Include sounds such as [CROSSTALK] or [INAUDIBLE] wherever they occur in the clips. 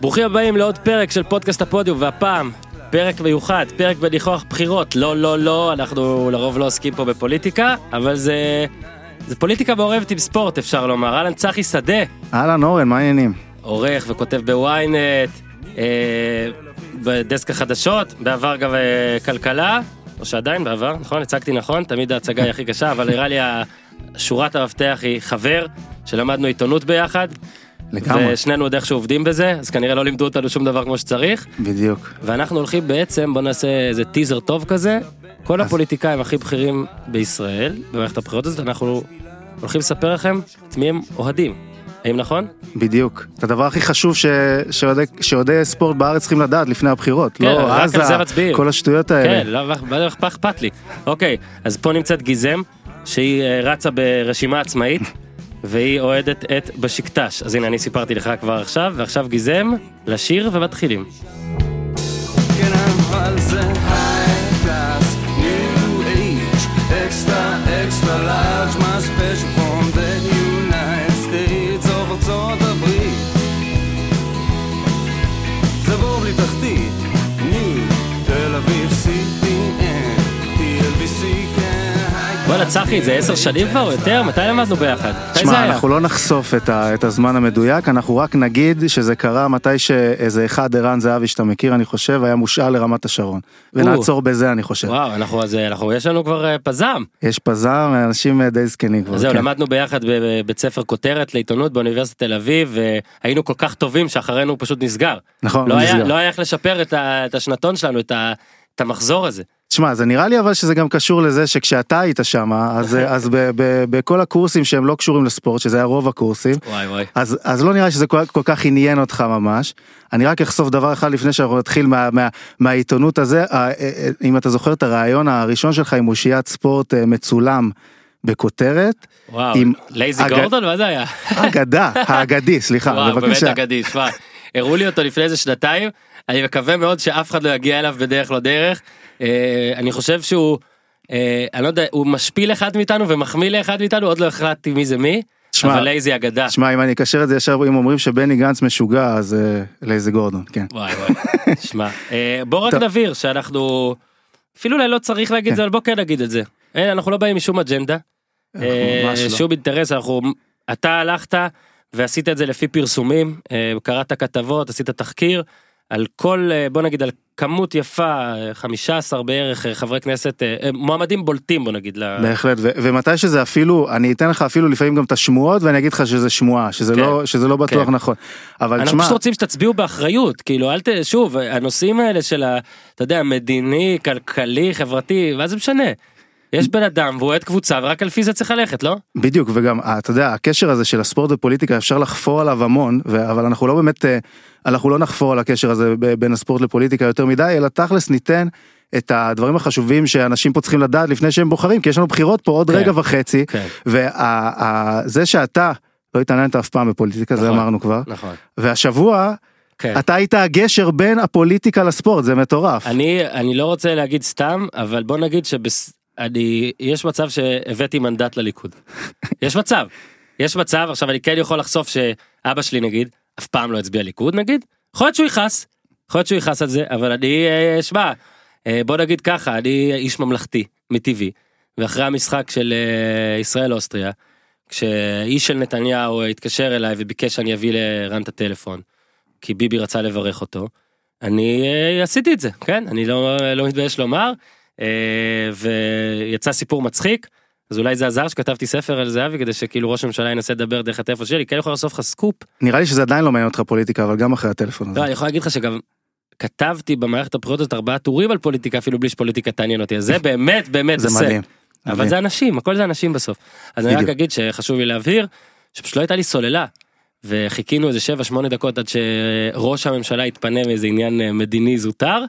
ברוכים הבאים לעוד פרק של פודקאסט הפודיום, והפעם פרק מיוחד, פרק בניחוח בחירות. לא, לא, לא, אנחנו לרוב לא עוסקים פה בפוליטיקה, אבל זה, זה פוליטיקה מעורבת עם ספורט, אפשר לומר. אהלן צחי שדה, אהלן אורן, מה העניינים? עורך וכותב בוויינט, אה, בדסק החדשות, בעבר גם אה, כלכלה, או שעדיין בעבר, נכון? הצגתי נכון? תמיד ההצגה היא הכי קשה, אבל נראה לי שורת המפתח היא חבר, שלמדנו עיתונות ביחד. לגמרי. ושנינו עוד איכשהו עובדים בזה, אז כנראה לא לימדו אותנו שום דבר כמו שצריך. בדיוק. ואנחנו הולכים בעצם, בוא נעשה איזה טיזר טוב כזה. כל אז- הפוליטיקאים הכי בכירים בישראל, במערכת הבחירות הזאת, אנחנו הולכים לספר לכם את מי הם אוהדים. האם נכון? בדיוק. את הדבר הכי חשוב. שאוהדי... ספורט בארץ צריכים לדעת לפני הבחירות. כן, לא, רק על זה מצביעים. כל השטויות האלה. כן, לא לא אכפת אכפת לי. אוקיי, אז פה נמצאת גיזם, שהיא אה, רצה ברשימה עצמאית, והיא אוהדת את בשקטש. אז הנה, אני סיפרתי לך כבר עכשיו, ועכשיו גיזם, לשיר ומתחילים. צחי, זה עשר שנים כבר או יותר? מתי למדנו ביחד? שמע? אנחנו לא נחשוף את, ה... את הזמן המדויק, אנחנו רק נגיד שזה קרה מתי שאיזה אחד, ערן זהבי שאתה מכיר, אני חושב, היה מושאל לרמת השרון. ונעצור בזה, אני חושב. וואו, אנחנו, אז, אנחנו, יש לנו כבר אה, פזם. יש פזם, אנשים אה, די זקנים כבר. אז זהו, כן. למדנו ביחד בבית ספר כותרת לעיתונות באוניברסיטת תל אביב, והיינו כל כך טובים שאחרינו הוא פשוט נסגר. נכון, לא הוא היה, נסגר. לא היה איך לשפר את, ה, את השנתון שלנו, את, ה, את המחזור הזה. תשמע, זה נראה לי אבל שזה גם קשור לזה שכשאתה היית שם, אז, [LAUGHS] אז ב, ב, בכל הקורסים שהם לא קשורים לספורט, שזה היה רוב הקורסים, וואי וואי. אז, אז לא נראה לי שזה כל, כל כך עניין אותך ממש. אני רק אחשוף דבר אחד לפני שאנחנו נתחיל מה, מה, מהעיתונות הזה, אם אתה זוכר את הרעיון הראשון שלך עם אושיית ספורט אה, מצולם בכותרת, וואו, עם לייזי אג- גורדון? מה זה היה? אגדה, האגדי, סליחה, וואו, באמת בבקשה. אגדי, שמע, הראו לי אותו לפני איזה שנתיים, אני מקווה מאוד שאף אחד לא יגיע אליו בדרך לא דרך. אה, אני חושב שהוא, אה, אני לא יודע, הוא משפיל אחד מאיתנו ומחמיא לאחד מאיתנו, עוד לא החלטתי מי זה מי, שמע, אבל לייזי אגדה. שמע, אם אני אקשר את זה ישר, אם אומרים שבני גנץ משוגע, אז אה, לייזי גורדון, כן. וואי וואי, שמע, אה, בוא רק. נבהיר שאנחנו, אפילו אולי לא צריך להגיד את זה, אבל בוא כן נגיד את זה. אין, אנחנו לא באים משום אג'נדה, אה, לא. שום אינטרס, אנחנו, אתה הלכת ועשית את זה לפי פרסומים, אה, קראת כתבות, עשית תחקיר, על כל, אה, בוא נגיד על כמות יפה, אה, 15 בערך אה, חברי כנסת, אה, אה, מועמדים בולטים בוא נגיד, בהחלט, ו- ומתי שזה אפילו, אני אתן לך אפילו לפעמים גם את השמועות ואני אגיד לך שזה שמועה, שזה כן. לא, שזה לא בטוח כן. נכון. אבל אנחנו פשוט רוצים שתצביעו באחריות, כאילו אל ת... שוב, הנושאים האלה של ה... אתה יודע, מדיני, כלכלי, חברתי, מה זה משנה? יש בן אדם והוא אוהד קבוצה ורק על פי זה צריך ללכת, לא? בדיוק, וגם, אה, אתה יודע, הקשר הזה של הספורט ופוליטיקה אפשר לחפור עליו המון, ו- אבל אנחנו לא באמת, אה, אנחנו לא נחפור על הקשר הזה בין הספורט לפוליטיקה יותר מדי, אלא תכלס ניתן את הדברים החשובים שאנשים פה צריכים לדעת לפני שהם בוחרים, כי יש לנו בחירות פה עוד כן. רגע וחצי, כן. וזה שאתה לא התעניינת אף פעם בפוליטיקה, זה נכון. אמרנו כבר, נכון. והשבוע כן. אתה היית הגשר בין הפוליטיקה לספורט, זה מטורף. אני, אני לא רוצה להגיד סתם, אבל בוא נגיד שבס... אני, יש מצב שהבאתי מנדט לליכוד. [LAUGHS] יש מצב. יש מצב, עכשיו אני כן יכול לחשוף שאבא שלי נגיד, אף פעם לא הצביע ליכוד נגיד, יכול להיות שהוא יכעס, יכול להיות שהוא יכעס על זה, אבל אני, אה, שמע, אה, בוא נגיד ככה, אני איש ממלכתי, מטבעי, ואחרי המשחק של אה, ישראל אוסטריה, כשאיש של נתניהו התקשר אליי וביקש שאני אביא לרן את הטלפון, כי ביבי רצה לברך אותו, אני עשיתי את זה, כן, אני לא, לא מתבייש לומר, ויצא סיפור מצחיק, אז אולי זה עזר שכתבתי ספר על זהבי כדי שכאילו ראש הממשלה ינסה לדבר דרך הטלפון שלי, כן יכול לחשוף לך סקופ. נראה לי שזה עדיין לא מעניין אותך פוליטיקה, אבל גם אחרי הטלפון הזה. לא, אני יכול להגיד לך שגם כתבתי במערכת הבחירות הזאת ארבעה טורים על פוליטיקה אפילו בלי שפוליטיקה תעניין אותי, אז זה באמת באמת זה. מדהים. אבל מדהים. זה אנשים, הכל זה אנשים בסוף. אז אני רק בדיוק. אגיד שחשוב לי להבהיר, שפשוט לא הייתה לי סוללה. וחיכינו איזה 7-8 דקות עד שראש הממשלה יתפנה מאיזה עניין אה, מדיני זוטר,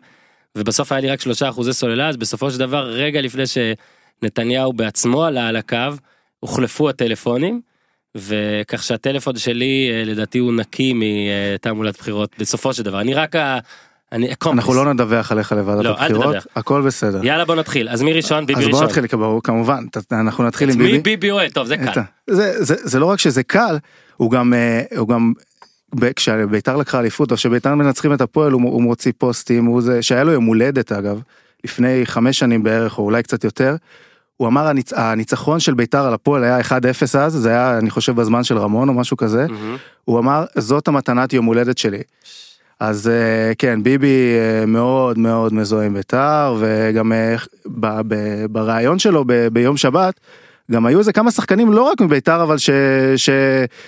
ובסוף היה לי רק 3 אחוזי סוללה, אז בסופו של דבר, רגע לפני שנתניהו בעצמו עלה על הקו, הוחלפו הטלפונים, וכך שהטלפון שלי אה, לדעתי הוא נקי מתעמולת בחירות בסופו של דבר. אני רק ה... אני אנחנו לא נדווח עליך לוועדת לא, הבחירות. הכל בסדר. יאללה בוא נתחיל, אז מי ראשון? ביבי אז ראשון. בוא נתחיל ברור, כמובן, אנחנו נתחיל עם מי ביבי. ביבי אוהד? טוב זה קל. את ה- זה, זה, זה לא רק שזה קל, הוא גם, אה, הוא גם כשביתר לקחה אליפות או שביתר מנצחים את הפועל הוא, הוא מוציא פוסטים הוא זה שהיה לו יום הולדת אגב לפני חמש שנים בערך או אולי קצת יותר. הוא אמר הניצ... הניצחון של ביתר על הפועל היה 1-0 אז זה היה אני חושב בזמן של רמון או משהו כזה מהמם. הוא אמר זאת המתנת יום הולדת שלי. אז אה, כן ביבי אה, מאוד מאוד מזוהה עם ביתר וגם אה, בריאיון שלו ב- ביום שבת. גם היו איזה כמה שחקנים לא רק מביתר אבל ש, ש,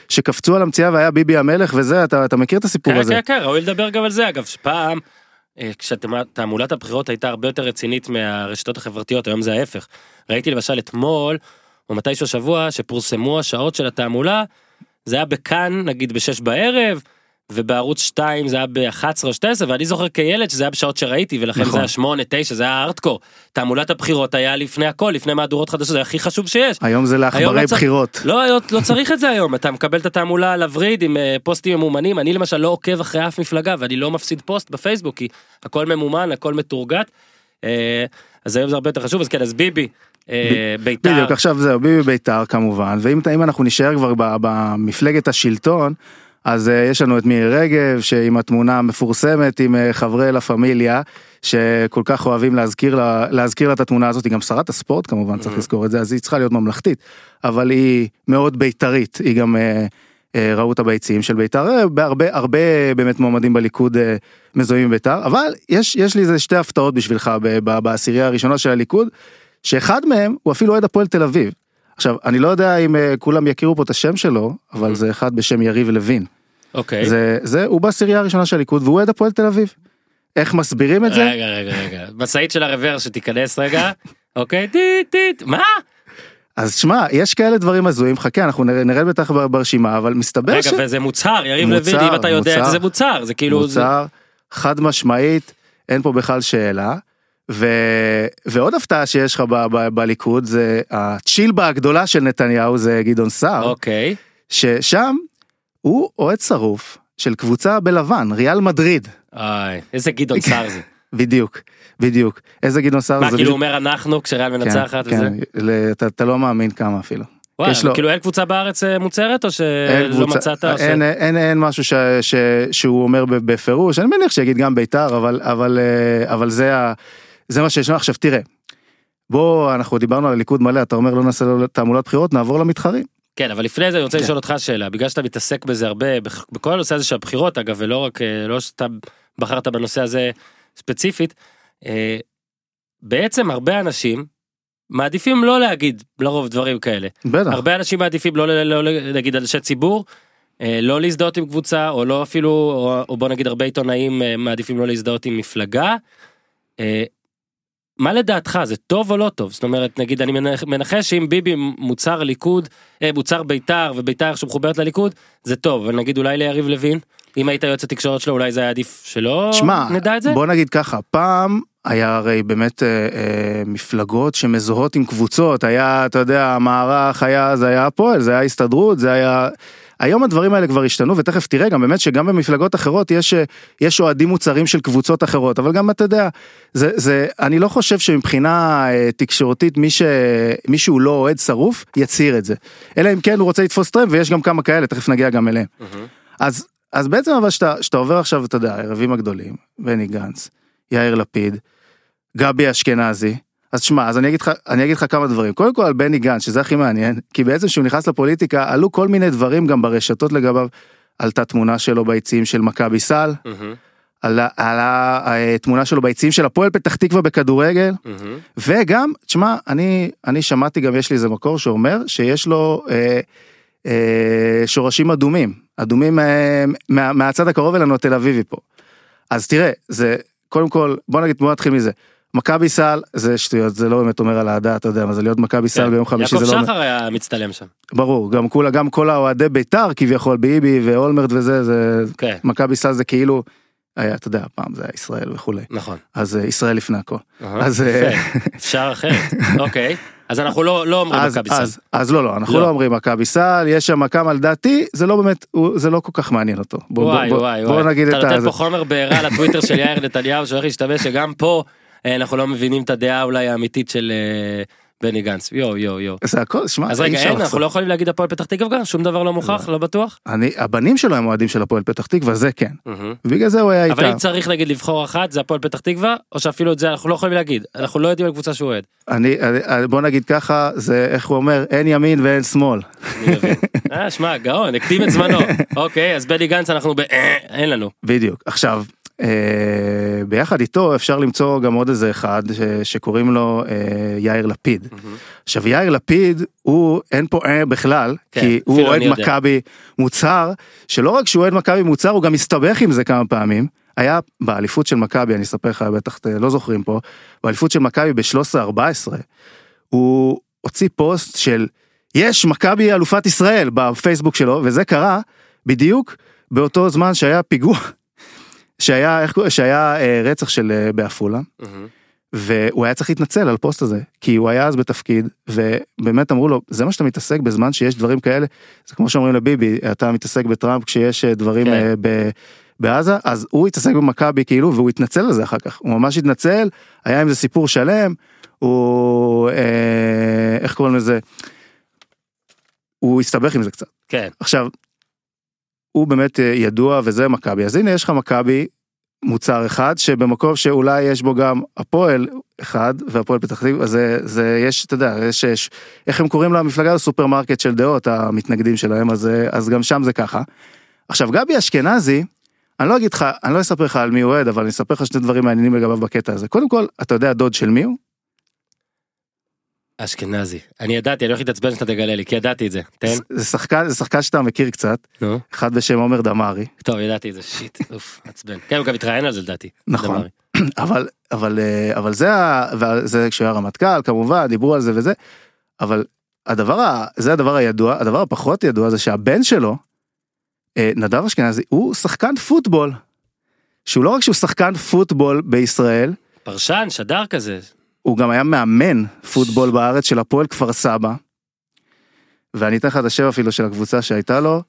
שקפצו על המציאה והיה ביבי המלך וזה אתה, אתה מכיר את הסיפור כן, הזה. כן, כן, ראוי לדבר גם על זה אגב, שפעם, אה, כשתעמולת הבחירות הייתה הרבה יותר רצינית מהרשתות החברתיות, היום זה ההפך. ראיתי למשל אתמול, או מתישהו השבוע, שפורסמו השעות של התעמולה, זה היה בכאן נגיד בשש בערב, ובערוץ 2 זה היה ב-11 או 12 ואני זוכר כילד שזה היה בשעות שראיתי ולכן נכון. זה היה 8 9 זה היה הארדקור. תעמולת הבחירות היה לפני הכל לפני מהדורות חדשות זה הכי חשוב שיש. היום זה לעכברי לא בחירות. לא, היום לא צריך את זה היום, אתה מקבל את התעמולה על הווריד עם אה, פוסטים ממומנים, אני למשל לא עוקב אחרי אף מפלגה ואני לא מפסיד פוסט בפייסבוק כי הכל ממומן, הכל מתורגת. אה, אז היום זה הרבה יותר חשוב, אז כן, אז ביבי, אה, בית"ר, בדיוק עכשיו זהו ביבי בית"ר כמובן ואם אם אנחנו נשאר כבר במפלגת השלטון אז אה, יש לנו את מירי רגב שעם התמונה המפורסמת עם אה, חברי לה פמיליה שכל כך אוהבים להזכיר לה להזכיר לה את התמונה הזאת היא גם שרת הספורט כמובן צריך Mhm. לזכור את זה אז היא צריכה להיות ממלכתית אבל היא מאוד בית"רית היא גם אה, ראו את הביצים של בית"ר בהרבה הרבה באמת מועמדים בליכוד מזוהים עם בית"ר אבל יש יש לי איזה שתי הפתעות בשבילך בעשירייה הראשונה של הליכוד. שאחד מהם הוא אפילו אוהד הפועל תל אביב. עכשיו אני לא יודע אם אה, כולם יכירו פה את השם שלו אבל זה אחד בשם יריב לוין. אוקיי, זה זה הוא בעשירייה הראשונה של הליכוד והוא אוהד הפועל תל אביב. איך מסבירים את זה? רגע רגע רגע, משאית של הרוורס שתיכנס רגע, [LAUGHS] אוקיי, טיט טיט, מה? אז שמע יש כאלה דברים הזויים חכה אנחנו נרד בטח ברשימה אבל מסתבר רגע, וזה מוצר, יריב לוין, אם אתה יודע מוצר. זה, מוצר, זה כאילו, מוצר חד משמעית אין פה בכלל שאלה. ו... ועוד הפתעה שיש לך ב- ב- בליכוד זה הצ'ילבה הגדולה של נתניהו זה גדעון סער. אוקיי, ששם הוא אוהד שרוף של קבוצה בלבן, ריאל מדריד. איי, איזה גדעון [LAUGHS] סער זה. בדיוק, בדיוק. איזה גדעון סער מה, זה כאילו הוא. אומר אנחנו כשריאל מנצחת כן, וזה? כן, ל- אתה, אתה לא מאמין כמה אפילו. וואלה, יש לו- כאילו אין קבוצה בארץ אה, מוצרת או אין שלא קבוצה- מצאת? או ש- אין, אין, אין משהו ש, ש, שהוא אומר בפירוש, אני מניח שיגיד גם בית"ר, אבל, אבל, אה, אבל זה, ה, זה מה שיש לנו. עכשיו תראה, בוא, אנחנו דיברנו על הליכוד מלא, אתה אומר לא נעשה תעמולת בחירות, נעבור למתחרים. כן, אבל לפני זה אני רוצה כן. לשאול אותך שאלה, בגלל שאתה מתעסק בזה הרבה, בכ- בכל הנושא הזה של הבחירות אגב, ולא רק, אה, לא שאתה בחרת בנושא הזה ספציפית, אה, בעצם הרבה אנשים מעדיפים לא להגיד לרוב דברים כאלה. בטח. הרבה אנשים מעדיפים לא, ל- לא, ל- נגיד אנשי ציבור, אה, לא להזדהות עם קבוצה, או לא אפילו, או, או בוא נגיד הרבה עיתונאים מעדיפים לא להזדהות עם מפלגה. מה לדעתך זה טוב או לא טוב זאת אומרת נגיד אני מנח- מנחש שאם ביבי מוצר ליכוד אה, מוצר בית"ר ובית"ר איכשהו מחוברת לליכוד זה טוב אבל נגיד אולי ליריב לוין אם היית יועץ התקשורת שלו אולי זה היה עדיף שלא שמע, נדע את זה. בוא נגיד ככה, פעם היה הרי באמת אה, אה, מפלגות שמזוהות עם קבוצות, היה, אתה יודע, המערך היה, זה היה הפועל, זה היה הסתדרות, זה היה... היום הדברים האלה כבר השתנו ותכף תראה גם באמת שגם במפלגות אחרות יש אה, יש אוהדים מוצרים של קבוצות אחרות אבל גם אתה יודע זה זה אני לא חושב שמבחינה אה, תקשורתית מי שמי שהוא לא אוהד שרוף יצהיר את זה אלא אם כן הוא רוצה לתפוס טרמפ ויש גם כמה כאלה תכף נגיע גם אליהם מהמם. אז אז בעצם אבל שאתה עובר עכשיו אתה יודע הערבים הגדולים בני גנץ יאיר לפיד גבי אשכנזי. אז שמע אז אני אגיד לך אני אגיד לך כמה דברים. קודם כל על בני גנץ שזה הכי מעניין כי בעצם כשהוא נכנס לפוליטיקה עלו כל מיני דברים גם ברשתות לגביו. עלתה תמונה שלו ביציעים של מכבי סל. מהמם, עלה עלה אה, תמונה שלו ביציעים של הפועל פתח תקווה בכדורגל. מהמם. וגם תשמע אני אני שמעתי גם יש לי איזה מקור שאומר שיש לו אה, אה, שורשים אדומים. אדומים אה, מה, מהצד הקרוב אלינו התל אביבי פה. אז תראה זה קודם כל בוא נגיד בוא נתחיל מזה. מכבי סל זה שטויות זה לא באמת אומר על האהדה אתה יודע מה זה להיות מכבי סל כן. ביום חמישי יעקב זה לא שחר היה מצטלם שם. ברור גם כולה גם כל האוהדי בית"ר כביכול ביבי ואולמרט וזה זה כן מכבי סל זה כאילו היה אתה יודע פעם זה היה ישראל וכולי נכון. אז אה, ישראל לפני הכל אז, אה. [LAUGHS] אפשר אחרת אוקיי אז אנחנו לא לא אומרים מכבי סל. אז, אז לא לא אנחנו לא. לא, אומרים מכבי סל יש שם כמה לדעתי זה לא באמת זה לא כל כך מעניין אותו. בוא, וואי בוא, וואי בוא וואי, נגיד אתה את נותן הזה. פה חומר בעירה לטוויטר של יאיר נתניהו שהולך להשתמש שגם פה אה, אנחנו לא מבינים את הדעה אולי האמיתית של בני גנץ, יואו יואו יואו. זה הכל, שמע, אז רגע, אין. אנחנו לא יכולים להגיד הפועל פתח תקווה גם? שום דבר לא מוכח? לא בטוח? אני, הבנים שלו הם אוהדים של הפועל פתח תקווה, זה כן. בגלל זה הוא היה אבל אם איתם. צריך נגיד לבחור אחת זה הפועל פתח תקווה או שאפילו את זה אנחנו לא יכולים להגיד אנחנו לא יודעים על קבוצה שהוא אוהד. אני, בוא נגיד ככה, זה איך הוא אומר, אין ימין ואין שמאל. אה שמע גאון הקדים את זמנו [LAUGHS] אוקיי אז בני גנץ אנחנו ב... אה, אין לנו. בדיוק. עכשיו, ביחד איתו אפשר למצוא גם עוד איזה אחד שקוראים לו אה, יאיר לפיד. עכשיו יאיר לפיד הוא אין פה אה בכלל כן, כי הוא אוהד. מכבי מוצהר שלא רק שהוא אוהד מכבי מוצהר הוא גם הסתבך עם זה כמה פעמים. היה באליפות של מכבי אני אספר לך בטח אה, לא זוכרים פה באליפות של מכבי ב-13-14 הוא הוציא פוסט של יש מכבי אלופת ישראל בפייסבוק שלו וזה קרה בדיוק באותו זמן שהיה פיגוע שהיה איך שהיה אה, רצח של אה, בעפולה מהמם. והוא היה צריך להתנצל על פוסט הזה כי הוא היה אז בתפקיד ובאמת אמרו לו זה מה שאתה מתעסק בזמן שיש דברים כאלה? זה כמו שאומרים לביבי אתה מתעסק בטראמפ כשיש אה, דברים כן. אה, ב... בעזה אז הוא התעסק במכבי כאילו והוא התנצל על זה אחר כך. הוא ממש התנצל היה עם זה סיפור שלם הוא אה, איך קוראים לזה? הוא הסתבך עם זה קצת. כן. עכשיו הוא באמת אה, ידוע וזה מכבי. אז הנה יש לך מכבי מוצר אחד שבמקום שאולי יש בו גם הפועל אחד והפועל פתח תקווה זה זה יש אתה יודע יש, יש איך הם קוראים למפלגה הסופרמרקט של דעות המתנגדים שלהם אז אה, אז גם שם זה ככה. עכשיו גבי אשכנזי אני לא אגיד לך אני לא אספר לך על מי הוא אוהד אבל אני אספר לך שני דברים מעניינים לגביו בקטע הזה. קודם כל אתה יודע דוד של מי הוא אשכנזי אני ידעתי אני הולך להתעצבן שאתה תגלה לי כי ידעתי את זה תן זה שחקן זה שחקן שאתה מכיר קצת נו אחד בשם עומר דמארי טוב ידעתי את זה שיט אוף עצבן כן הוא גם התראיין על זה לדעתי. נכון. [CLEARS THROAT] אבל אבל אה, אבל זה ה- וזה כשהוא היה רמטכ"ל כמובן דיברו על זה וזה אבל הדבר זה הדבר הידוע הדבר הפחות ידוע זה שהבן שלו אה, נדב אשכנזי הוא שחקן פוטבול. שהוא לא רק שהוא שחקן פוטבול בישראל פרשן שדר כזה. הוא גם היה מאמן פוטבול בארץ של הפועל כפר סבא. ואני אתן לך את השם אפילו של הקבוצה שהייתה לו.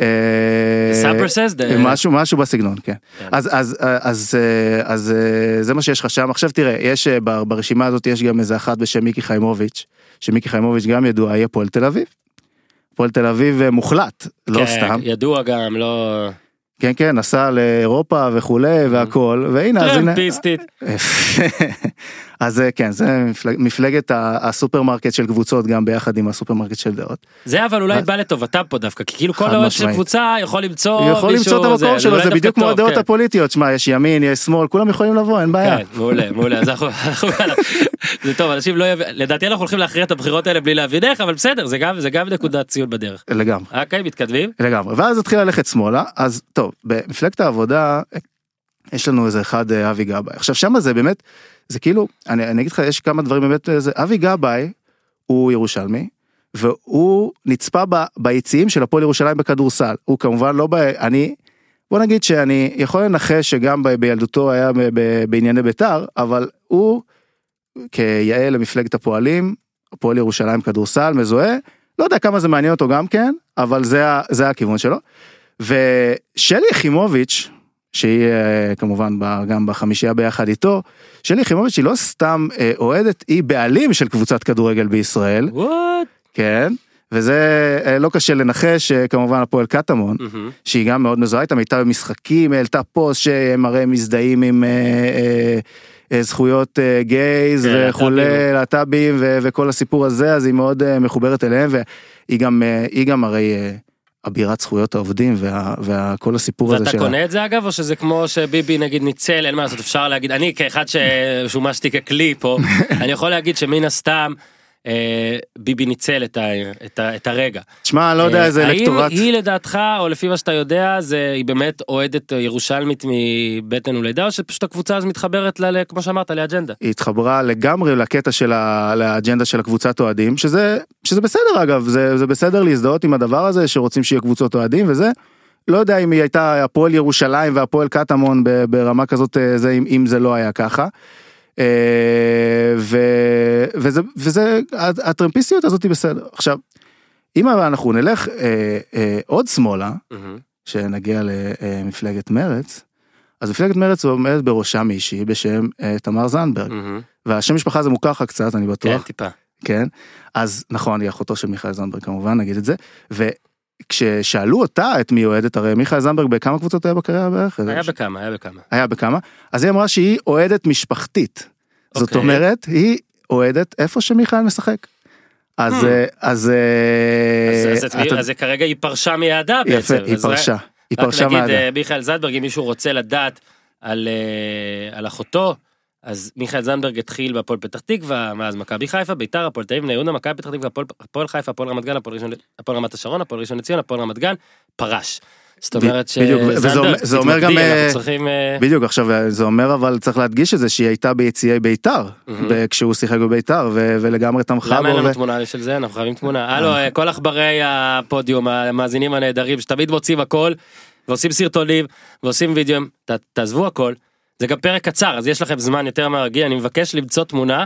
אה? משהו משהו בסגנון כן. כן. אז אז אז אה, אז אה, זה מה שיש לך שם עכשיו תראה יש ברשימה הזאת יש גם איזה אחת בשם מיקי חיימוביץ' שמיקי חיימוביץ' גם ידוע יהיה פועל תל אביב. פועל תל אביב מוחלט לא כן, סתם ידוע גם לא כן כן נסע לאירופה וכולי והכל והנה אז הנה טרמפיסטית. אז אה, כן זה מפלג- מפלגת הסופרמרקט של קבוצות גם ביחד עם הסופרמרקט של דעות. זה אבל אולי אז- בא לטובתם פה דווקא כי כאילו כל אוהד של. קבוצה יכול למצוא הוא יכול מישהו, למצוא את המקום שלו אולי זה בדיוק כמו הדעות כן. הפוליטיות שמע יש ימין יש שמאל כולם יכולים לבוא אין בעיה. כן, מעולה מעולה אז אנחנו [LAUGHS] זה טוב אנשים לא יבין לדעתי אנחנו הולכים להכריע את הבחירות האלה בלי להבין איך אבל בסדר זה גם זה גם נקודת ציון בדרך. לגמרי. אוקיי מתקדמים. לגמרי ואז התחיל ללכת שמאלה אז טוב במפלגת העבודה יש לנו איזה אחד אה, אבי גבאי עכשיו שמה זה באמת זה כאילו אני, אני אגיד לך יש כמה דברים באמת זה אבי גבאי הוא ירושלמי והוא נצפה ב, ביציעים של הפועל ירושלים בכדורסל הוא כמובן לא ב... אני בוא נגיד שאני יכול לנחש שגם ב, בילדותו היה ב, ב, בענייני בית"ר אבל הוא כיאה למפלגת הפועלים הפועל ירושלים כדורסל מזוהה לא יודע כמה זה מעניין אותו גם כן אבל זה זה הכיוון שלו. ושלי יחימוביץ' שהיא אה, כמובן גם בחמישייה ביחד איתו שלי יחימוביץ' היא לא סתם אה, אוהדת היא בעלים של קבוצת כדורגל בישראל וואט. כן וזה אה, לא קשה לנחש כמובן הפועל קטמון מהמם. שהיא גם מאוד מזוהה איתם הייתה במשחקים העלתה פוסט שהם הרי מזדהים עם אה, אה, אה, זכויות אה, גייז כן, וכולי להט"בים. להט"בים ו- וכל הסיפור הזה אז היא מאוד אה, מחוברת אליהם והיא גם אה, היא גם הרי אה, אבירת זכויות העובדים וה- וכל הסיפור הזה ואתה של ה- קונה את זה אגב או שזה כמו שביבי נגיד ניצל אין מה לעשות אפשר להגיד אני כאחד ששומשתי ככלי פה [LAUGHS] אני יכול להגיד שמן הסתם ביבי ניצל את, ה, את, ה, את הרגע. תשמע אני לא יודע אה, איזה אלקטורט האם היא לדעתך או לפי מה שאתה יודע זה היא באמת אוהדת ירושלמית מבטן ולידה או שפשוט הקבוצה הזו מתחברת ל- כמו שאמרת לאג'נדה. היא התחברה לגמרי לקטע של ה- לאג'נדה של הקבוצת אוהדים שזה שזה בסדר אגב זה זה בסדר להזדהות עם הדבר הזה שרוצים שיהיה קבוצות אוהדים וזה. לא יודע אם היא הייתה הפועל ירושלים והפועל קטמון ברמה כזאת אה, זה אם, אם זה לא היה ככה. אה, ו, וזה וזה הטרמפיסטיות הזאת היא בסדר עכשיו. אם אנחנו נלך אה, אה, עוד שמאלה מהמם. שנגיע למפלגת מרץ אז מפלגת מרץ עומדת בראשה מישהי בשם אה, תמר זנדברג. מהמם. והשם משפחה הזה מוכר לך קצת אני כן בטוח טיפה. כן? אז נכון, היא אחותו של מיכאל זנדברג כמובן, נגיד את זה. וכששאלו אותה את מי היא אוהדת, הרי מיכאל זנדברג בכמה קבוצות היה בקריירה בערך? היה בכמה, היה בכמה. היה בכמה. אז היא אמרה שהיא אוהדת משפחתית. זאת אוקיי. אומרת, היא אוהדת איפה שמיכאל משחק. אז, Hmm. אה, אז, אה, אז- אז מי- אתה- אז כרגע היא פרשה מיעדה בעצם. יפה, היא אז פרשה. היא רק פרשה נגיד מהדה. אה, מיכאל זנדברג, אם מישהו רוצה לדעת על, על אחותו, אז מיכאל זנדברג התחיל בהפועל פתח תקווה, מאז מכבי חיפה, ביתר, הפועל תל אביב, בני יהודה, מכבי פתח תקווה, הפועל- חיפה, הפועל רמת גן, הפועל רמת השרון, הפועל ראשון לציון, הפועל רמת גן, פרש. זאת אומרת שזנדברג, זה אומר גם, אה. אה, בדיוק עכשיו זה אומר אבל צריך להדגיש את זה שהיא הייתה ביציעי ביתר כשהוא שיחק בביתר ולגמרי תמכה למה אין בו. לנו תמונה של זה? אנחנו חייבים תמונה. הלו, אה, כל עכברי הפודיום, המאזינים הנהדרים, שתמיד מוצאים הכל, ועושים סרטונים, ועושים וידאוים, ת- תעזבו הכל. זה גם פרק קצר, אז יש לכם זמן יותר מהרגיל, אני מבקש למצוא תמונה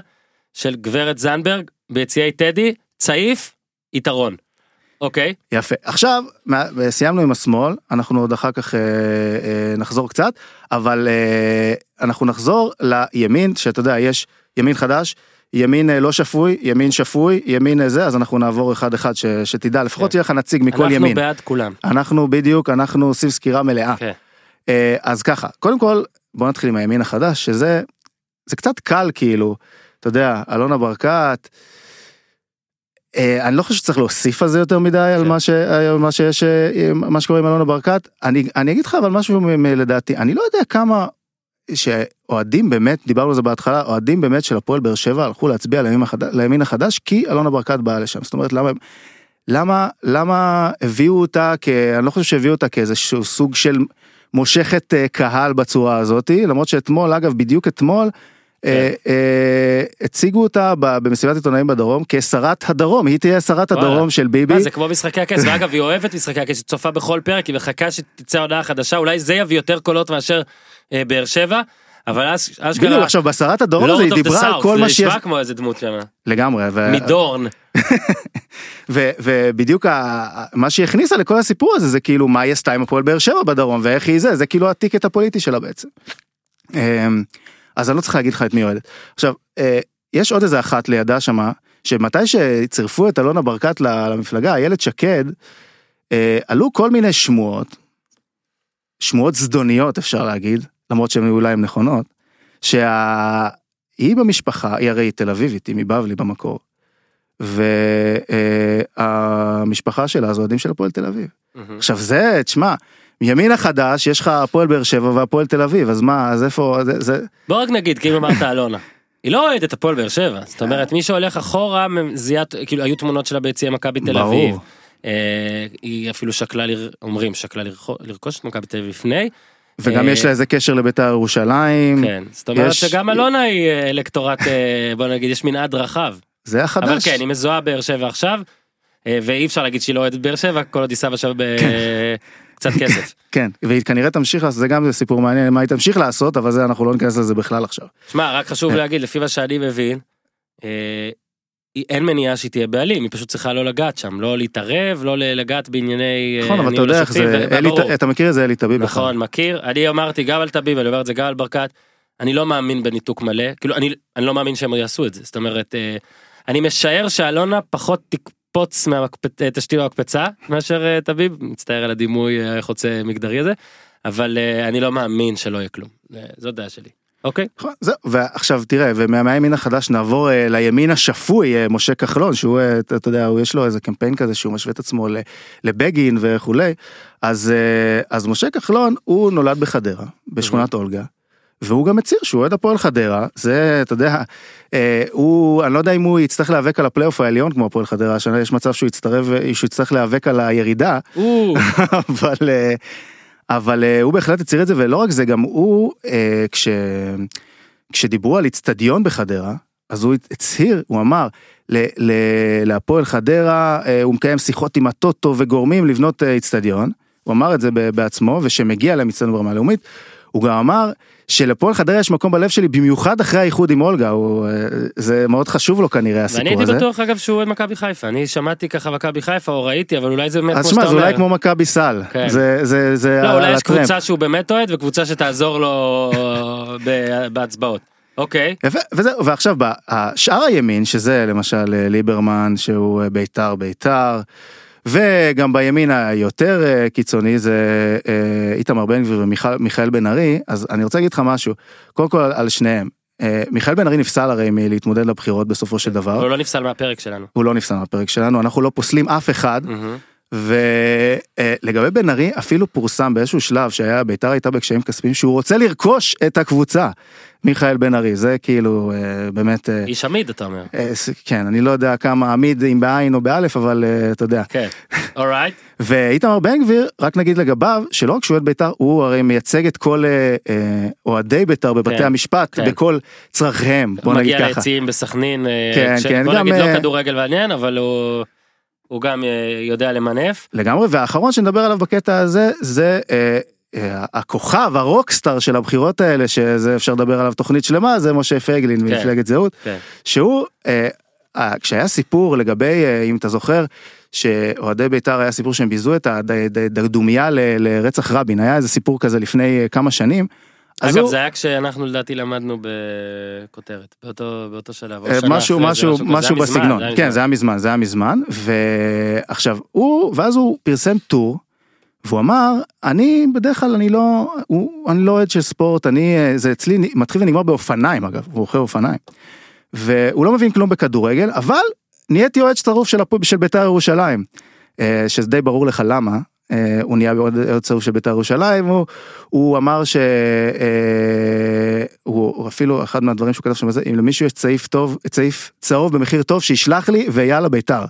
של גברת זנדברג ביציעי טדי, צעיף, יתרון. אוקיי? יפה עכשיו סיימנו עם השמאל אנחנו עוד אחר כך אה, אה, נחזור קצת אבל אה, אנחנו נחזור לימין שאתה יודע יש ימין חדש. ימין אה, לא שפוי, ימין שפוי, ימין אה, זה, אז אנחנו נעבור אחד אחד ש, שתדע, לפחות כן. יהיה לך נציג מכל אנחנו ימין. בעד כולם. אנחנו בדיוק, אנחנו עושים סקירה מלאה. כן. אה, אז ככה, קודם כל, בוא נתחיל עם הימין החדש, שזה, זה קצת קל כאילו, אתה יודע, אלונה ברקת, אה, אני לא חושב שצריך להוסיף על זה יותר מדי, על כן. מה, ש, על מה שיש, אה, מה שקורה עם אלונה ברקת. אני, אני אגיד לך אבל משהו לדעתי, אני לא יודע כמה שאוהדים באמת, דיברנו על זה בהתחלה, אוהדים באמת של הפועל באר שבע הלכו להצביע לימין החדש, לימין החדש כי אלונה ברקת באה לשם. זאת אומרת, למה, למה, למה הביאו אותה, כ, אני לא חושב שהביאו אותה כאיזשהו סוג של מושכת אה, קהל בצורה הזאתי, למרות שאתמול, אגב, בדיוק אתמול, אה, אה, הציגו אותה במסיבת עיתונאים בדרום כשרת הדרום, היא תהיה שרת. הדרום של ביבי. זה כמו משחקי הכס, ואגב היא אוהבת משחקי הכס, היא צופה בכל פרק, היא מחכה שתצא הודעה חדשה, אולי זה יביא יותר קולות מאשר באר שבע, אבל אז אשכרה, בדיוק עכשיו בשרת הדרום Lord הזה היא דיברה על כל מה זה שיש, נשמע כמו איזה דמות שם, לגמרי, ו- מדורן, [LAUGHS] ו- ובדיוק ה- מה שהיא הכניסה לכל הסיפור הזה זה כאילו מה היא עשתה עם הפועל באר שבע בדרום ואיך היא זה, זה כאילו הטיקט הפוליטי שלה בעצם. אמ, אז אני לא צריך להגיד לך את מי אוהדת. עכשיו, אה, יש עוד איזה אחת לידה שמה, שמתי שצירפו את אלונה ברקת למפלגה, איילת שקד, אה, עלו כל מיני שמועות, שמועות זדוניות אפשר להגיד, למרות שהן אולי הן נכונות, שהיא במשפחה, היא הרי תל אביבית, היא מבבלי במקור. והמשפחה שלה זה אוהדים של הפועל תל אביב. עכשיו זה, תשמע, מימין החדש יש לך הפועל באר שבע והפועל תל אביב, אז מה, אז איפה, זה, זה, בוא רק נגיד, אם אמרת אלונה, היא לא אוהדת הפועל באר שבע, זאת אומרת מי שהולך אחורה, זיהת, כאילו היו תמונות שלה ביציע מכבי תל ברור. אביב, אה, היא אפילו שקלה, אומרים שקלה לרכו- לרכוש את מכבי תל אביב לפני, וגם אה, יש לה איזה קשר לביתר ירושלים, כן, זאת אומרת יש- שגם אלונה היא אה, אלקטורט, אה, בוא נגיד, יש מנעד רחב. זה החדש. אבל כן, היא מזוהה באר שבע עכשיו, ואי אפשר להגיד שהיא לא אוהדת באר שבע, כל עוד היא שמה שם קצת [LAUGHS] כסף. כן, והיא כנראה תמשיך לעשות, זה גם סיפור מעניין מה היא תמשיך לעשות, אבל זה אנחנו לא ניכנס לזה בכלל עכשיו. שמע, רק חשוב כן. להגיד, לפי מה שאני מבין, אין מניעה שהיא תהיה בעלים, היא פשוט צריכה לא לגעת שם, לא להתערב, לא לגעת בענייני אה, נכון, אבל אתה יודע איך זה, אלי-. אתה מכיר את זה אלי טביב בכלל. נכון, מכיר, אני אמרתי גם על טביב, אני אומר את זה גם על ברקת, אני לא מאמין בניתוק מלא, כאילו אני, אני לא מאמין שהם יעשו את זה, זאת אומרת, אה, אני משער שאלונה פחות תקפוץ מהתשתית המקפצה מאשר אה, טביב, מצטער על הדימוי אה, החוצה מגדרי הזה, אבל אה, אני לא מאמין שלא יהיה כלום, אה, זאת דעה שלי, אוקיי? נכון, זהו, ועכשיו תראה, ומהימין החדש נעבור אה, לימין השפוי, אה, משה כחלון, שהוא, אה, אתה אתה יודע, הוא יש לו איזה קמפיין כזה שהוא משווה את עצמו לבגין וכולי, אז, אה, אז משה כחלון, הוא נולד בחדרה, בשכונת אולגה. והוא גם הצהיר שהוא אוהד הפועל חדרה, זה, אתה יודע, אה, הוא, אני לא יודע אם הוא יצטרך להיאבק על הפלייאוף העליון כמו הפועל חדרה, השנה יש מצב שהוא יצטרף, שהוא יצטרך להיאבק על הירידה, [LAUGHS] אבל אה, אבל אה, הוא בהחלט הצהיר את זה ולא רק זה גם הוא אה, כש כשדיברו על איצטדיון בחדרה אז הוא הצהיר הוא אמר להפועל חדרה אה, הוא מקיים שיחות עם הטוטו וגורמים לבנות איצטדיון הוא אמר את זה בעצמו ושמגיע להם איצטדיון ברמה לאומית. הוא גם אמר שלפועל חדרה יש מקום בלב שלי במיוחד אחרי האיחוד עם אולגה הוא, אה, זה מאוד חשוב לו כנראה ואני הסיפור הייתי הזה. בטוח אגב שהוא אוהד מכבי חיפה, אני שמעתי ככה מכבי חיפה או ראיתי, אבל אולי זה באמת אז כמו שמע שאתה זה אולי אומר. כמו מכבי סל כן. זה זה זה לא, אולי יש. קבוצה שהוא באמת אוהד וקבוצה שתעזור לו ב- בהצבעות. אוקיי. יפה, וזהו, ועכשיו בשאר הימין, שזה למשל אה, ליברמן, שהוא אה, בית"ר בית"ר, וגם בימין היותר אה, קיצוני זה אה, איתמר בן גביר ומיכאל בן ארי, אז אני רוצה להגיד לך משהו, קודם כל על שניהם. אה, מיכאל בן ארי נפסל הרי מלהתמודד לבחירות בסופו של דבר, הוא לא נפסל מהפרק שלנו. הוא לא נפסל מהפרק שלנו, אנחנו לא פוסלים אף אחד. ולגבי בן ארי אפילו פורסם באיזשהו שלב שהיה בית"ר הייתה בקשיים כספיים שהוא רוצה לרכוש את הקבוצה. מיכאל בן ארי זה כאילו אה, באמת אה, איש עמיד אתה אומר. אה, כן אני לא יודע כמה עמיד אם בעין או באלף אבל אתה יודע כן. [LAUGHS] אורייט. ואיתמר בן גביר רק נגיד לגביו שלא רק שהוא אוהד בית"ר הוא הרי מייצג את כל אוהדי בית"ר בבתי כן, המשפט כן. בכל צרכיהם בוא נגיד מגיע ככה. ליציעים בסכנין. כן, בוא נגיד לא כדורגל מעניין אבל הוא. הוא גם יודע למנף. לגמרי והאחרון שנדבר עליו בקטע הזה זה אה, הכוכב הרוקסטאר של הבחירות האלה שזה אפשר לדבר עליו תוכנית שלמה זה משה פייגלין כן. ממפלגת זהות כן. שהוא אה, כשהיה סיפור לגבי אה, אם אתה זוכר שאוהדי בית"ר היה סיפור שהם ביזו את הדרדומיה ל- לרצח רבין היה איזה סיפור כזה לפני אה, כמה שנים. אז אגב הוא- זה היה כשאנחנו לדעתי למדנו בכותרת באותו באותו שלב. אה, משהו משהו משהו מזמן, בסגנון כן. זה היה מזמן זה היה מזמן ועכשיו הוא ואז הוא פרסם טור. והוא אמר אני בדרך כלל אני לא הוא, אני לא אוהד של ספורט אני אה, זה אצלי מתחיל ונגמר באופניים אגב הוא רוכב אופניים. והוא לא מבין כלום בכדורגל אבל נהייתי אוהד שרוף של, של בית"ר ירושלים. אה, שזה די ברור לך למה. אה, הוא נהיה אוהד שרוף של בית"ר ירושלים הוא, הוא אמר שהוא הוא אפילו אחד מהדברים שהוא כתב שם אם למישהו יש צעיף טוב צעיף צהוב במחיר טוב שישלח לי ויאללה בית"ר.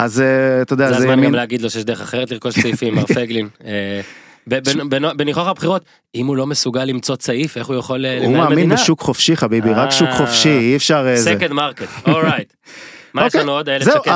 אז אה, אתה יודע זה הזמן גם ימין להגיד לו שיש דרך אחרת לרכוש צעיפים מר [LAUGHS] פייגלין. אה, בניחוח הבחירות אם הוא לא מסוגל למצוא צעיף איך הוא יכול אה, הוא לנהל מאמין מדינה. בשוק חופשי חביבי רק שוק חופשי אי אפשר אה, זה. סקנד מרקט. אורייט. מה יש אוקיי, לנו עוד? איילת זהו, שקד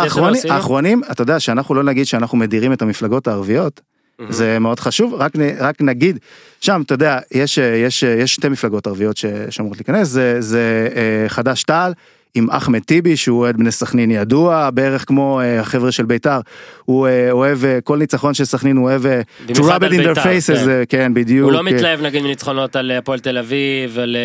האחרונים- אתה יודע שאנחנו לא נגיד שאנחנו מדירים את המפלגות הערביות מהמם. זה מאוד חשוב רק רק נגיד שם אתה יודע יש יש יש שתי מפלגות ערביות שאמורות להיכנס זה זה חד"ש תע"ל. עם אחמד טיבי שהוא אוהד בני סכנין ידוע בערך כמו אה, החבר'ה של בית"ר הוא אה, אוהב אה, כל ניצחון של סכנין הוא אוהב to rub it in their בית"ר, faces כן. כן בדיוק הוא לא מתלהב נגיד מניצחונות על הפועל תל אביב על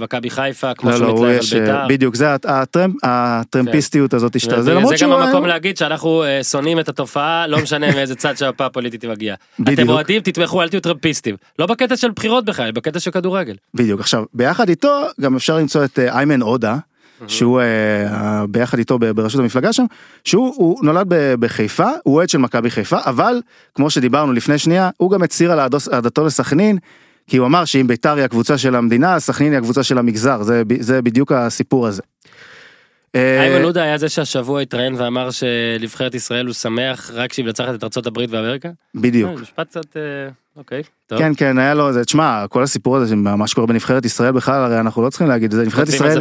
מכבי חיפה כמו לא, שהוא לא, מתלהב על בית"ר. בדיוק זה הט- הטרמפ, הטרמפיסטיות הזאת שאתה זה זה למרות גם שהוא המקום להגיד שאנחנו שונאים את התופעה לא משנה [LAUGHS] מאיזה צד שהמפה הפוליטית מגיעה. אתם. אוהדים תתמכו אל תהיו טרמפיסטים. לא בקטע של בחירות בכלל בקטע של כדורגל. בדיוק עכשיו ביחד איתו גם אפשר למצוא את איימן עודה שהוא אה, ביחד איתו בראשות המפלגה שם שהוא הוא נולד בחיפה הוא אוהד של מכבי חיפה אבל כמו שדיברנו לפני שנייה הוא גם הצהיר על אהדתו לסכנין. כי הוא אמר שאם ביתר היא הקבוצה של המדינה סכנין היא הקבוצה של המגזר זה זה בדיוק הסיפור הזה. אה, איימן עודה היה זה שהשבוע התראיין ואמר שנבחרת ישראל הוא שמח רק שהיא מנצחת את הברית ואמריקה. בדיוק. אה, משפט קצת אוקיי. טוב. כן כן היה לו תשמע כל הסיפור הזה מה שקורה בנבחרת ישראל בכלל הרי אנחנו לא צריכים להגיד את זה נבחרת ישראל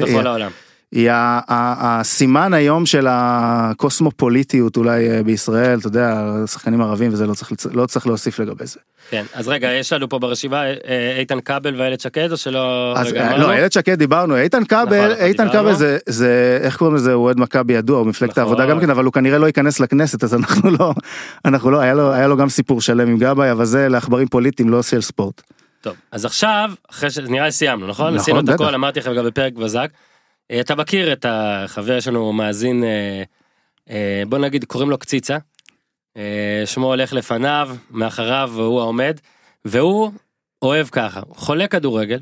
היא- הסימן היום של הקוסמופוליטיות אולי אה, בישראל, אתה יודע, שחקנים ערבים וזה לא צריך, לא צריך להוסיף לגבי זה. כן אז רגע יש לנו פה ברשימה אה, איתן כבל ואיילת שקד או שלא. אז רגע, אה? לא, איילת שקד דיברנו, איתן כבל, נכון, איתן. כבל זה, זה, איך קוראים לזה, הוא אוהד מכבי ידוע, הוא מפלגת נכון. העבודה גם כן, אבל הוא כנראה לא ייכנס לכנסת, אז אנחנו לא, אנחנו לא, היה לו, היה לו גם סיפור שלם עם גבאי, אבל זה לעכברים פוליטיים, לא של ספורט. טוב אז עכשיו אחרי שנראה לי סיימנו נכון? נכון, עשינו את. הכל אמרתי לכם גם בפרק בזק. אה, אתה מכיר את החבר שלנו מאזין אה, אה, בוא נגיד קוראים לו קציצה. שמו הולך לפניו מאחריו והוא העומד והוא אוהב ככה הוא חולה כדורגל.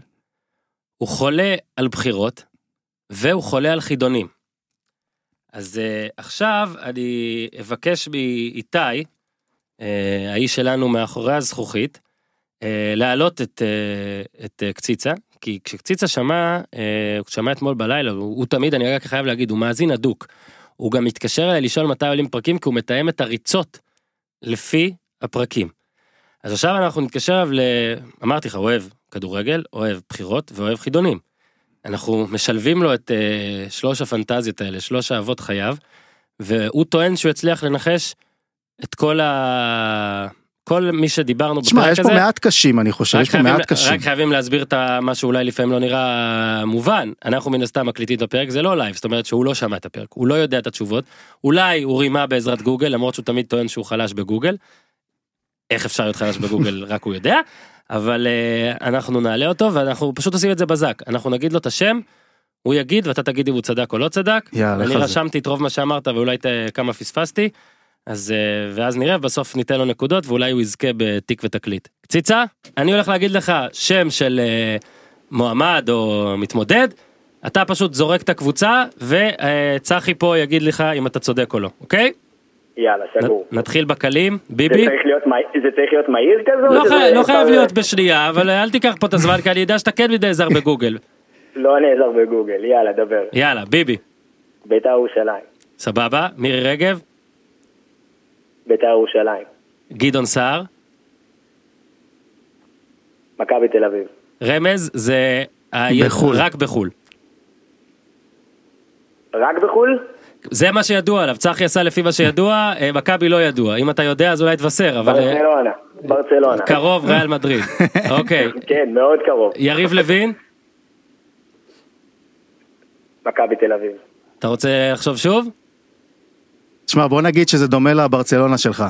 הוא חולה על בחירות והוא חולה על חידונים. אז עכשיו אני אבקש מאיתי האיש שלנו מאחורי הזכוכית להעלות את, את קציצה, כי כשקציצה שמע, אה, הוא שמע אתמול בלילה, הוא, הוא תמיד, אני רק חייב להגיד, הוא מאזין הדוק. הוא גם מתקשר אליי לשאול מתי עולים פרקים, כי הוא מתאם את הריצות לפי הפרקים. אז עכשיו אנחנו נתקשר אליו ל... אמרתי לך, אוהב כדורגל, אוהב בחירות ואוהב חידונים. אנחנו משלבים לו את אה, שלוש הפנטזיות האלה, שלוש אהבות חייו, והוא טוען שהוא הצליח לנחש את כל ה... כל מי שדיברנו בפרק יש הזה. פה מעט קשים, אני חושב, יש פה חייבים, מעט קשים. רק חייבים להסביר את מה שאולי לפעמים לא נראה מובן אנחנו מן הסתם מקליטים את הפרק זה לא live זאת אומרת שהוא לא שמע את הפרק הוא לא יודע את התשובות אולי הוא רימה בעזרת גוגל למרות שהוא תמיד טוען שהוא חלש בגוגל. איך אפשר להיות חלש בגוגל [LAUGHS] רק הוא יודע אבל אה, אנחנו נעלה אותו ואנחנו פשוט עושים את זה בזק אנחנו נגיד לו את השם. הוא יגיד ואתה תגיד אם הוא צדק או לא צדק. יאללה, אני. רשמתי את רוב מה שאמרת ואולי ת- כמה פספסתי. אז אה, ואז נראה בסוף ניתן לו נקודות ואולי הוא יזכה בתיק ותקליט. קציצה אני הולך להגיד לך שם של אה, מועמד או מתמודד. אתה פשוט זורק את הקבוצה וצחי פה יגיד לך אם אתה צודק או לא אוקיי? יאללה, סגור. נתחיל בקלים זה ביבי. צריך להיות מהיר- זה צריך להיות מהיר כזה? לא, חי... לא חייב להיות בשנייה אבל אל תיקח פה את הזמן כי אני יודע שאתה כן נעזר בגוגל. [LAUGHS] לא נעזר בגוגל, יאללה, דבר. יאללה ביבי. בית"ר ירושלים. סבבה מירי רגב בית"ר ירושלים. גדעון סער מכבי תל אביב. רמז זה בחו"ל. רק בחו"ל. רק בחו"ל? זה מה שידוע עליו צחי עשה לפי מה שידוע אה, מכבי לא ידוע אם אתה יודע אז אולי תבשר אבל אה, ברצלונה. ברצלונה. קרוב ריאל מדריד. [LAUGHS] אוקיי כן, מאוד קרוב. יריב לוין מכבי תל אביב. אתה רוצה לחשוב שוב? תשמע בוא נגיד שזה דומה לברצלונה שלך.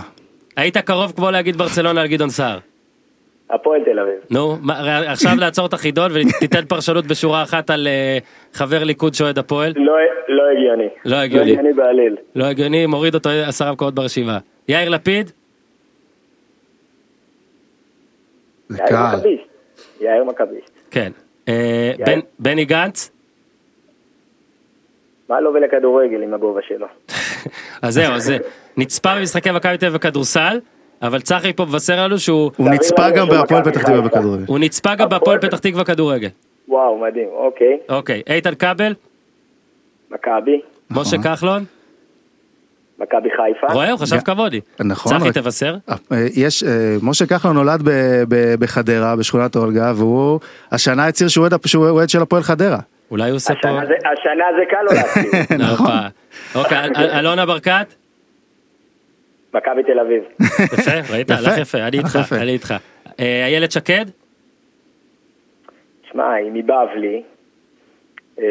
היית קרוב כמו להגיד ברצלונה על גדעון סער. הפועל תל אביב. נו מה, עכשיו לעצור את החידון ותיתן פרשנות בשורה אחת על אה, חבר ליכוד שאוהד הפועל. לא לא הגיוני. לא הגיוני. לא הגיוני בעליל. לא הגיוני מוריד אותו עשרה מקומות ברשימה. יאיר לפיד זה יאיר קל. מכביסט. יאיר מכביסט. כן. אה, בני גנץ מה לו ולכדורגל עם הגובה שלו? אז זהו אז זה נצפה במשחקי מכבי תל אביב בכדורסל אבל צחי פה מבשר לנו שהוא הוא נצפה גם בהפועל פתח תקווה. בכדורגל. הוא נצפה גם בהפועל פתח תקווה כדורגל. וואו, מדהים, אוקיי. אוקיי איתן כבל מכבי. משה כחלון מכבי חיפה. רואה הוא חשב כמוני. נכון, צחי תבשר. אה, יש, אה, משה כחלון נולד בחדרה, בשכונת אולגה, והוא השנה הצהיר שהוא אוהד של הפועל חדרה. אולי הוא עושה פה. השנה זה- השנה זה קל לו [LAUGHS] להסכים. נכון. הופה. אוקיי אל- אל- אלונה ברקת. מכבי תל אביב. יפה ראית. הלך יפה אני איתך. אני איתך. אה, איילת שקד שמע, היא מבבלי. אה,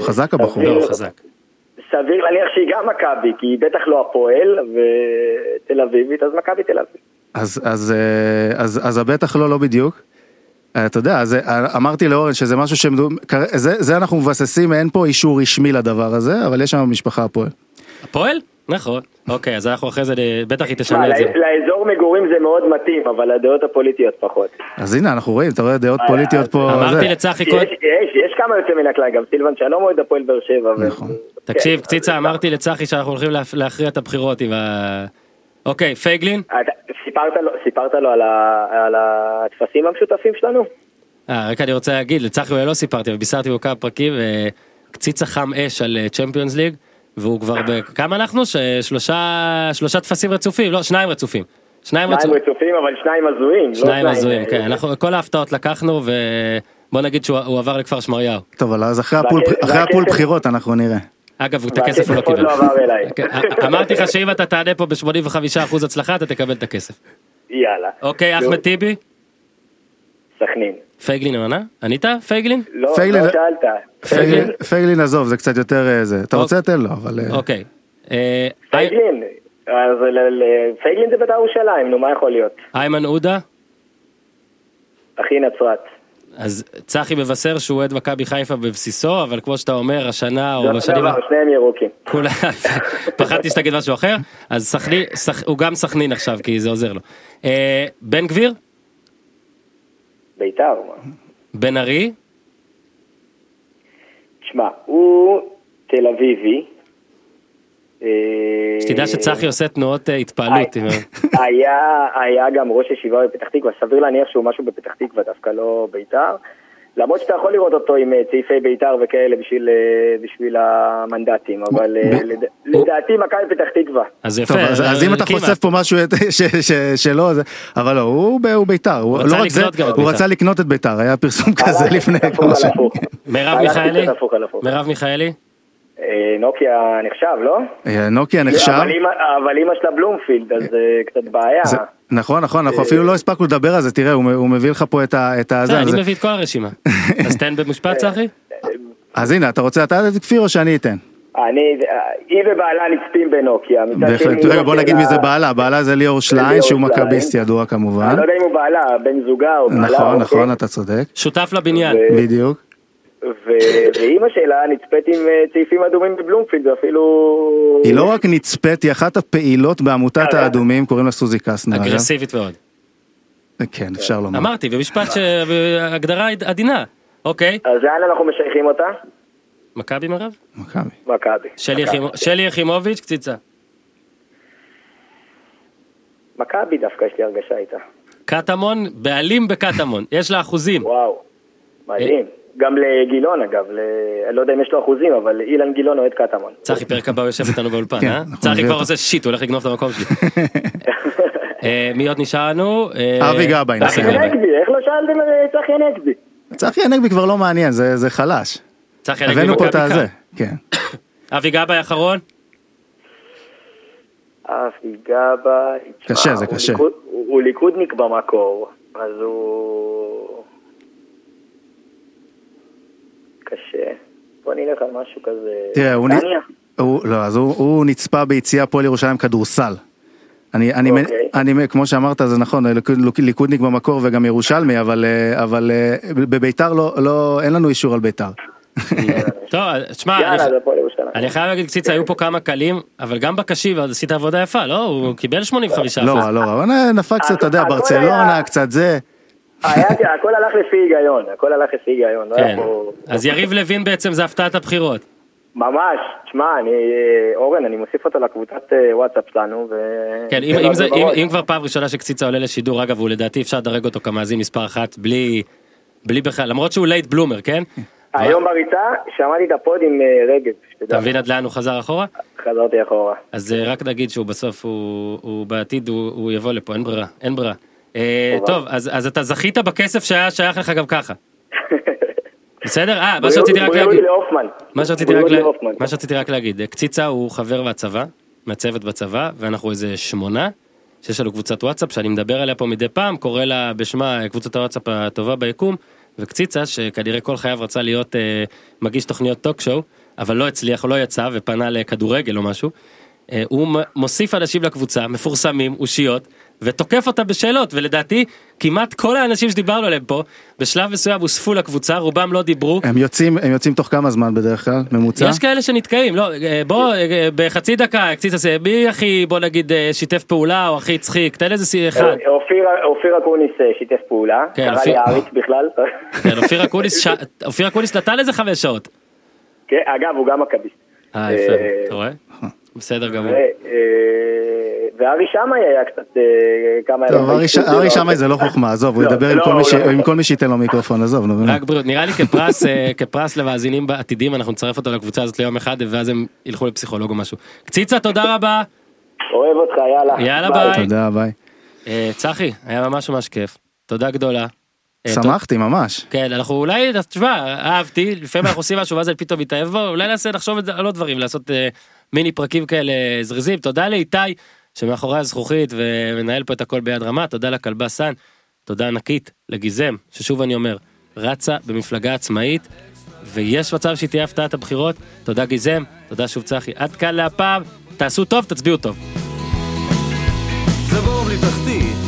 חזק הבחור. סביר- לא חזק. סביר להניח שהיא גם מכבי, כי היא בטח לא הפועל, ותל אביבית, אז מכבי תל אביב. אז, אז, אה, אז, אז הבטח לא, לא בדיוק. אה, אתה יודע, זה, אה, אמרתי לאורן שזה משהו. כר- זה, זה אנחנו מבססים, אין פה אישור רשמי לדבר הזה, אבל יש שם משפחה הפועל. הפועל? נכון. אוקיי אז אנחנו אחרי זה בטח היא תשנה את זה. לאזור מגורים זה מאוד מתאים, אבל הדעות הפוליטיות פחות. אז הנה, אנחנו רואים, אתה רואה דעות אה, פוליטיות פה. אמרתי. לצחי יש, קודם. יש, יש כמה יוצא מן הכלל, גם סילבן שלום אוהד הפועל באר שבע. נכון. תקשיב כן, קציצה אמרתי לצחי שאנחנו הולכים להכריע את הבחירות עם ה... אוקיי פייגלין? סיפרת לו, סיפרת לו על, ה, על הטפסים המשותפים שלנו? אה, רק אני רוצה להגיד, לצחי אולי לא סיפרתי, אבל בישרתי לו כמה פרקים, אה, קציצה חם אש על צ'מפיונס ליג, והוא כבר בכמה אנחנו? ש- שלושה שלושה טפסים רצופים, לא, שניים רצופים. שניים שניים רצופים, רצופים, אבל שניים הזויים. לא שניים הזויים, אה, כן, אנחנו כל ההפתעות לקחנו, ובוא נגיד שהוא הוא עבר לכפר שמריהו. טוב, אבל אז אחרי הפול, והכסף- אחרי הפול והכסף- בחירות אנחנו נראה. אגב, את הכסף הוא לא קיבל. לא. [LAUGHS] כן, אמרתי לך שאם אתה תענה פה ב-85% הצלחה, אתה תקבל את הכסף. יאללה. אוקיי, אחמד טיבי? סכנין. פייגלין ענה? ענית? פייגלין? לא, לא שאלת. פייגלין, פייגלין עזוב, זה קצת יותר אה, זה. אתה רוצה, אוקיי. תן לו, אבל... אה, אוקיי. אה, פייגלין. אז פייגלין זה בית"ר ירושלים, נו מה יכול להיות? איימן עודה? אחי נצרת. אז צחי מבשר שהוא אוהד מכבי חיפה בבסיסו, אבל כמו שאתה אומר, השנה או בשנים... דבר, שניהם ירוקים. כולה... [LAUGHS] פחדתי שתגיד משהו אחר, אז סכנין, סכ- הוא גם סכנין עכשיו, כי זה עוזר לו. אה, בן גביר? בית"ר? בן ארי? תשמע, הוא תל אביבי. אה, שתדע שצחי עושה תנועות אה, התפעלות. עם ה- [LAUGHS] היה, היה גם ראש ישיבה בפתח תקווה, סביר להניח שהוא משהו בפתח תקווה, דווקא לא בית"ר. למרות שאתה יכול לראות אותו עם אה, צעיפי בית"ר וכאלה בשביל, אה, בשביל המנדטים, אבל אה, לד- לדעתי מכבי פתח תקווה. אז יפה. טוב, אז, אז אם אתה. חושף פה משהו ש, [LAUGHS] ש, ש, שלא, זה, אבל לא, הוא, בית"ר, הוא רצה לא רק זה, לקנות גם את הוא בית"ר. רצה לקנות את בית"ר, היה פרסום כזה לפני כמה שנים. מרב מיכאלי? מרב מיכאלי? אה, נוקיה נחשב, לא? אה, נוקיה נחשב, אבל אמא שלה בלומפילד, אז זה קצת בעיה. נכון נכון, אנחנו אפילו לא הספקנו לדבר על זה, תראה, הוא, הוא מביא לך פה את ה... אני. מביא את כל הרשימה. אז תן במשפט צחי? אז הנה, אתה רוצה אתה את כפיר או שאני אתן? אני, היא ובעלה נצפים בנוקיה. בהחלט, רגע בוא נגיד מי זה בעלה, בעלה זה ליאור שליין שהוא. מכביסט ידוע כמובן. אני לא יודע אם הוא בעלה, בן זוגה או בעלה. נכון, אוקיי. נכון, אתה צודק, שותף לבניין. בדיוק. ואימא שלה נצפית עם אה, צעיפים אדומים בבלומפילד, ואפילו... היא לא רק נצפית, היא אחת הפעילות בעמותת אה, האדומים, קוראים לה סוזי קסנר. אגרסיבית מאוד. כן, אפשר לומר. אמרתי, במשפט שהגדרה עדינה. אוקיי, אז לאן אנחנו משייכים אותה? מכבי מירב? מכבי. שלי יחימוביץ', קציצה. מכבי דווקא יש לי הרגשה איתה. קטמון, בעלים בקטמון, יש לה אחוזים. וואו, מדהים. גם לגילון אגב, ל... אני לא יודע אם יש לו אחוזים, אבל אילן גילון אוהד קטמון. צחי פרק הבא יושב איתנו באולפן, כן, אה? צחי כבר. עושה שיט, הוא הולך לגנוב את המקום שלי. [LAUGHS] אה, מי עוד נשאר לנו? אה, אבי גבאי, צחי. הנגבי, איך לא שאלתם על אה, צחי הנגבי? צחי הנגבי כבר לא מעניין, זה זה חלש. צחי הנגבי הבאנו פה את מכבי הזה. כן. [COUGHS] אבי גבאי האחרון? אבי גבאי, תשמע, קשה, זה קשה. הוא ליכודניק במקור, אז הוא... קשה. בוא נלך על משהו כזה... תראה, הוא נ-? הוא, לא, אז הוא, הוא נצפה ביציע הפועל ירושלים כדורסל. אני, אני, אוקיי. אני, כמו שאמרת זה נכון, ליכוד- ליכודניק במקור וגם ירושלמי, אבל, אה, אבל אה, בביתר לא, לא, אין לנו אישור על ביתר. טוב, שמע, יאללה, אני- חייב להגיד קציצה, היו פה כמה קלים, אבל גם בקשיב עשית עבודה יפה, לא? הוא קיבל 85 לא רע, לא אבל נפל קצת, אתה יודע, ברצלונה, קצת זה. היה- הכל הלך לפי היגיון, הכל הלך לפי היגיון. לא כן. פה- אז יריב לוין בעצם זה הפתעת הבחירות. ממש, תשמע, אני, אורן, אני מוסיף אותו לקבוצת אה, וואטסאפ שלנו, ו... כן, אם, זה אם, זה, אם. אם כבר פעם ראשונה שקציצה עולה לשידור, אגב, הוא לדעתי אפשר לדרג אותו כמאזין מספר אחת, בלי, בלי בכלל, למרות שהוא late bloomer, כן? [LAUGHS] היום בריצה, שמעתי את ה pod עם אה, רגב. אתה מבין עד לאן הוא חזר אחורה? חזרתי אחורה. אז אה, רק נגיד שהוא בסוף, הוא, הוא בעתיד, הוא, הוא יבוא לפה, אין ברירה, אין ברירה. אה, טוב. טוב, אז, אתה זכית בכסף שהיה שייך לך גם ככה. [LAUGHS] בסדר? אה, מה שרציתי רק להגיד. מה שרציתי רק. מה שרציתי רק להגיד, קציצה הוא חבר בצבא, מהצוות בצבא, ואנחנו איזה שמונה, שיש לנו קבוצת וואטסאפ שאני מדבר עליה פה מדי פעם, קורא לה בשמה קבוצת הוואטסאפ הטובה ביקום, וקציצה, שכנראה כל חייו רצה להיות אה, מגיש תוכניות טוק שואו, אבל לא הצליח, לא יצא, ופנה לכדורגל או משהו, אה, הוא מוסיף אנשים לקבוצה, מפורסמים, אושיות, ותוקף אותה בשאלות, ולדעתי, כמעט כל האנשים שדיברנו עליהם פה, בשלב מסוים הוספו לקבוצה, רובם לא דיברו, הם יוצאים, הם יוצאים תוך כמה זמן בדרך כלל, ממוצע? יש כאלה שנתקעים, לא, אה, בוא, אה, בחצי דקה, קציץ הזה, מי הכי, בוא נגיד, אה, שיתף פעולה, או הכי הצחיק, תן איזה סי- אחד. אופיר- אופיר אקוניס אה, שיתף פעולה, כן, קרא אופיר- לי העריץ בכלל. כן, אופיר אקוניס, אופיר אקוניס נתן איזה חמש שעות. כן, אגב, הוא גם מכביסט. אה, יפה, אה, אתה רואה? בסדר גמור. וארי שמאי היה קצת אה, כמה... טוב, ימים ארי. שמאי זה לא חוכמה, עזוב, הוא לא, ידבר עם לא, כל מי לא. עם כל מי שייתן לו מיקרופון, עזוב, נו. רק בריאות, נראה לי כפרס, אה, כפרס למאזינים בעתידים, אנחנו נצרף אותו לקבוצה הזאת ליום אחד, ואז הם ילכו לפסיכולוג או משהו. קציצה, תודה רבה. אוהב אותך, יאללה. יאללה, ביי. תודה, ביי. אה, צחי, היה ממש ממש כיף. תודה גדולה. שמחתי ממש. כן, אנחנו אולי, תשמע, אהבתי, לפעמים אנחנו עושים משהו ואז אני פתאום מתאהב בו, אולי ננסה לחשוב על עוד דברים, לעשות מיני פרקים כאלה זריזים. תודה לאיתי, שמאחורי הזכוכית ומנהל פה את הכל ביד רמה, תודה לכלבה סאן, תודה ענקית לגיזם, ששוב אני אומר, רצה במפלגה עצמאית, ויש מצב שהיא תהיה הפתעת הבחירות, תודה גיזם, תודה שוב צחי, עד כאן להפעם, תעשו טוב, תצביעו טוב. זה בור בלי תחתית